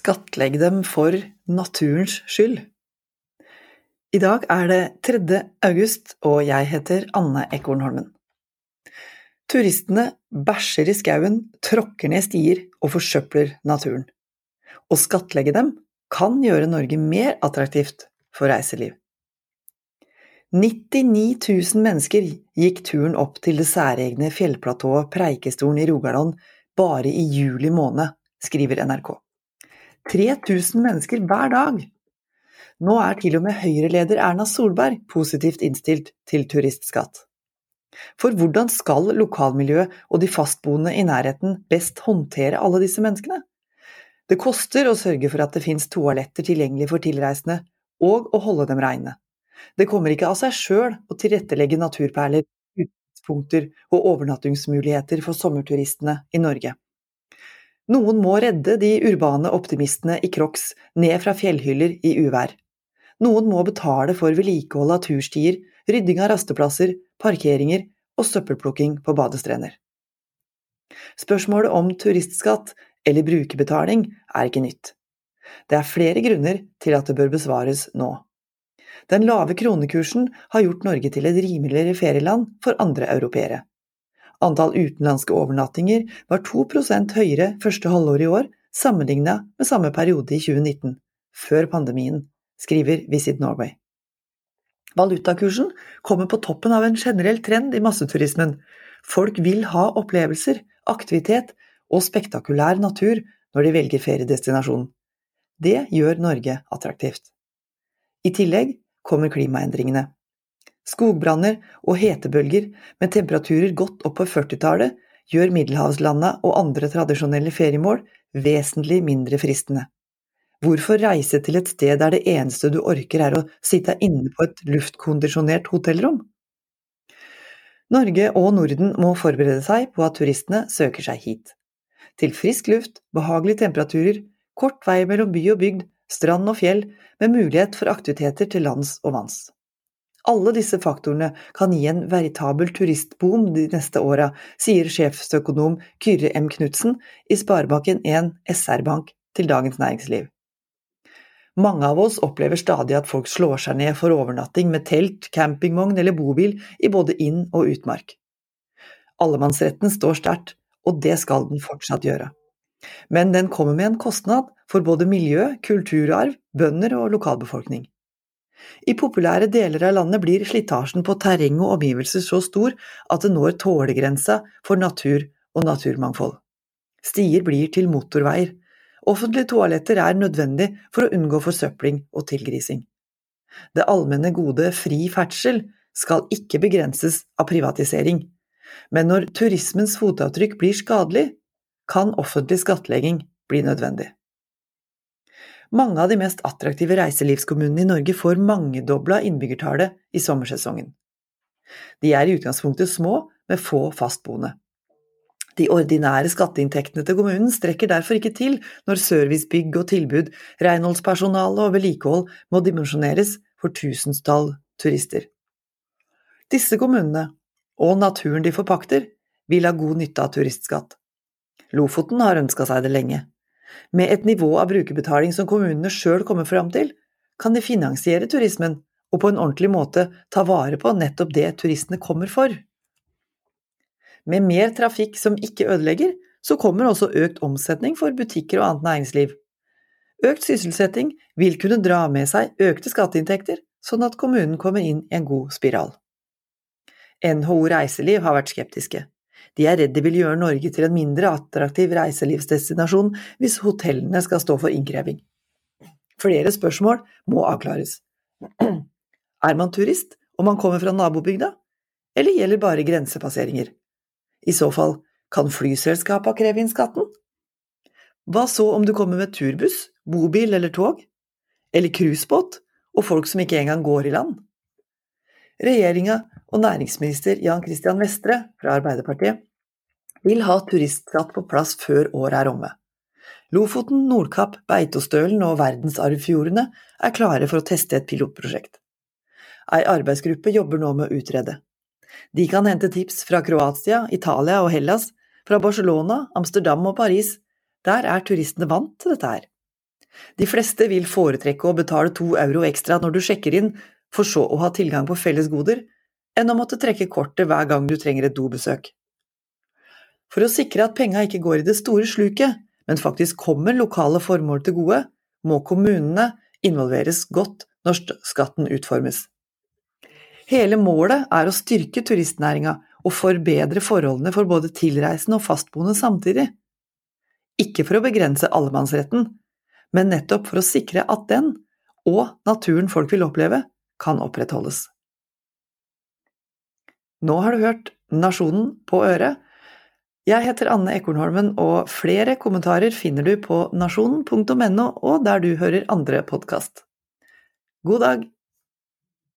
Skattlegg dem for naturens skyld. I dag er det 3. august, og jeg heter Anne Ekornholmen. Turistene bæsjer i skauen, tråkker ned stier og forsøpler naturen. Å skattlegge dem kan gjøre Norge mer attraktivt for reiseliv. 99 000 mennesker gikk turen opp til det særegne fjellplatået Preikestolen i Rogaland bare i juli måned, skriver NRK. 3000 mennesker hver dag! Nå er til og med Høyre-leder Erna Solberg positivt innstilt til turistskatt. For hvordan skal lokalmiljøet og de fastboende i nærheten best håndtere alle disse menneskene? Det koster å sørge for at det finnes toaletter tilgjengelig for tilreisende, og å holde dem reine. Det kommer ikke av seg sjøl å tilrettelegge naturperler, utgangspunkter og overnattingsmuligheter for sommerturistene i Norge. Noen må redde de urbane optimistene i Crocs ned fra fjellhyller i uvær. Noen må betale for vedlikehold av turstier, rydding av rasteplasser, parkeringer og søppelplukking på badestrender. Spørsmålet om turistskatt eller brukerbetaling er ikke nytt. Det er flere grunner til at det bør besvares nå. Den lave kronekursen har gjort Norge til et rimeligere ferieland for andre europeere. Antall utenlandske overnattinger var 2% høyere første halvår i år sammenlignet med samme periode i 2019, før pandemien, skriver Visit Norway. Valutakursen kommer på toppen av en generell trend i masseturismen. Folk vil ha opplevelser, aktivitet og spektakulær natur når de velger feriedestinasjon. Det gjør Norge attraktivt. I tillegg kommer klimaendringene. Skogbranner og hetebølger med temperaturer godt opp på 40-tallet gjør middelhavslanda og andre tradisjonelle feriemål vesentlig mindre fristende. Hvorfor reise til et sted der det eneste du orker er å sitte inne på et luftkondisjonert hotellrom? Norge og Norden må forberede seg på at turistene søker seg hit. Til frisk luft, behagelige temperaturer, kort vei mellom by og bygd, strand og fjell, med mulighet for aktiviteter til lands og vanns. Alle disse faktorene kan gi en veritabel turistboom de neste åra, sier sjefsøkonom Kyrre M. Knutsen i Sparebanken1 SR-Bank til Dagens Næringsliv. Mange av oss opplever stadig at folk slår seg ned for overnatting med telt, campingvogn eller bobil i både inn- og utmark. Allemannsretten står sterkt, og det skal den fortsatt gjøre. Men den kommer med en kostnad for både miljø, kulturarv, bønder og lokalbefolkning. I populære deler av landet blir slitasjen på terreng og omgivelser så stor at det når tålegrensa for natur og naturmangfold. Stier blir til motorveier. Offentlige toaletter er nødvendig for å unngå forsøpling og tilgrising. Det allmenne gode fri ferdsel skal ikke begrenses av privatisering, men når turismens fotavtrykk blir skadelig, kan offentlig skattlegging bli nødvendig. Mange av de mest attraktive reiselivskommunene i Norge får mangedobla innbyggertallet i sommersesongen. De er i utgangspunktet små, med få fastboende. De ordinære skatteinntektene til kommunen strekker derfor ikke til når servicebygg og tilbud, renholdspersonale og vedlikehold må dimensjoneres for tusentall turister. Disse kommunene, og naturen de forpakter, vil ha god nytte av turistskatt. Lofoten har ønska seg det lenge. Med et nivå av brukerbetaling som kommunene sjøl kommer fram til, kan de finansiere turismen og på en ordentlig måte ta vare på nettopp det turistene kommer for. Med mer trafikk som ikke ødelegger, så kommer også økt omsetning for butikker og annet næringsliv. Økt sysselsetting vil kunne dra med seg økte skatteinntekter, sånn at kommunen kommer inn i en god spiral. NHO Reiseliv har vært skeptiske. De er redd det vil gjøre Norge til en mindre attraktiv reiselivsdestinasjon hvis hotellene skal stå for innkreving. Flere spørsmål må avklares. Er man turist om man kommer fra nabobygda, eller gjelder bare grensepasseringer? I så fall, kan flyselskapa kreve inn skatten? Hva så om du kommer med turbuss, bobil eller tog? Eller cruisebåt, og folk som ikke engang går i land? Regjeringa og næringsminister Jan Christian Vestre fra Arbeiderpartiet vil ha turistskatt på plass før året er omme. Lofoten, Nordkapp, Beitostølen og verdensarvfjordene er klare for å teste et pilotprosjekt. Ei arbeidsgruppe jobber nå med å utrede. De kan hente tips fra Kroatia, Italia og Hellas, fra Barcelona, Amsterdam og Paris. Der er turistene vant til dette her. De fleste vil foretrekke å betale to euro ekstra når du sjekker inn, for så å ha tilgang på felles goder, enn å måtte trekke kortet hver gang du trenger et dobesøk. For å sikre at penga ikke går i det store sluket, men faktisk kommer lokale formål til gode, må kommunene involveres godt når skatten utformes. Hele målet er å styrke turistnæringa og forbedre forholdene for både tilreisende og fastboende samtidig. Ikke for å begrense allemannsretten, men nettopp for å sikre at den, og naturen folk vil oppleve, kan opprettholdes. Nå har du hørt Nasjonen på øret. Jeg heter Anne Ekornholmen, og flere kommentarer finner du på nasjonen.no og der du hører andre podkast. God dag!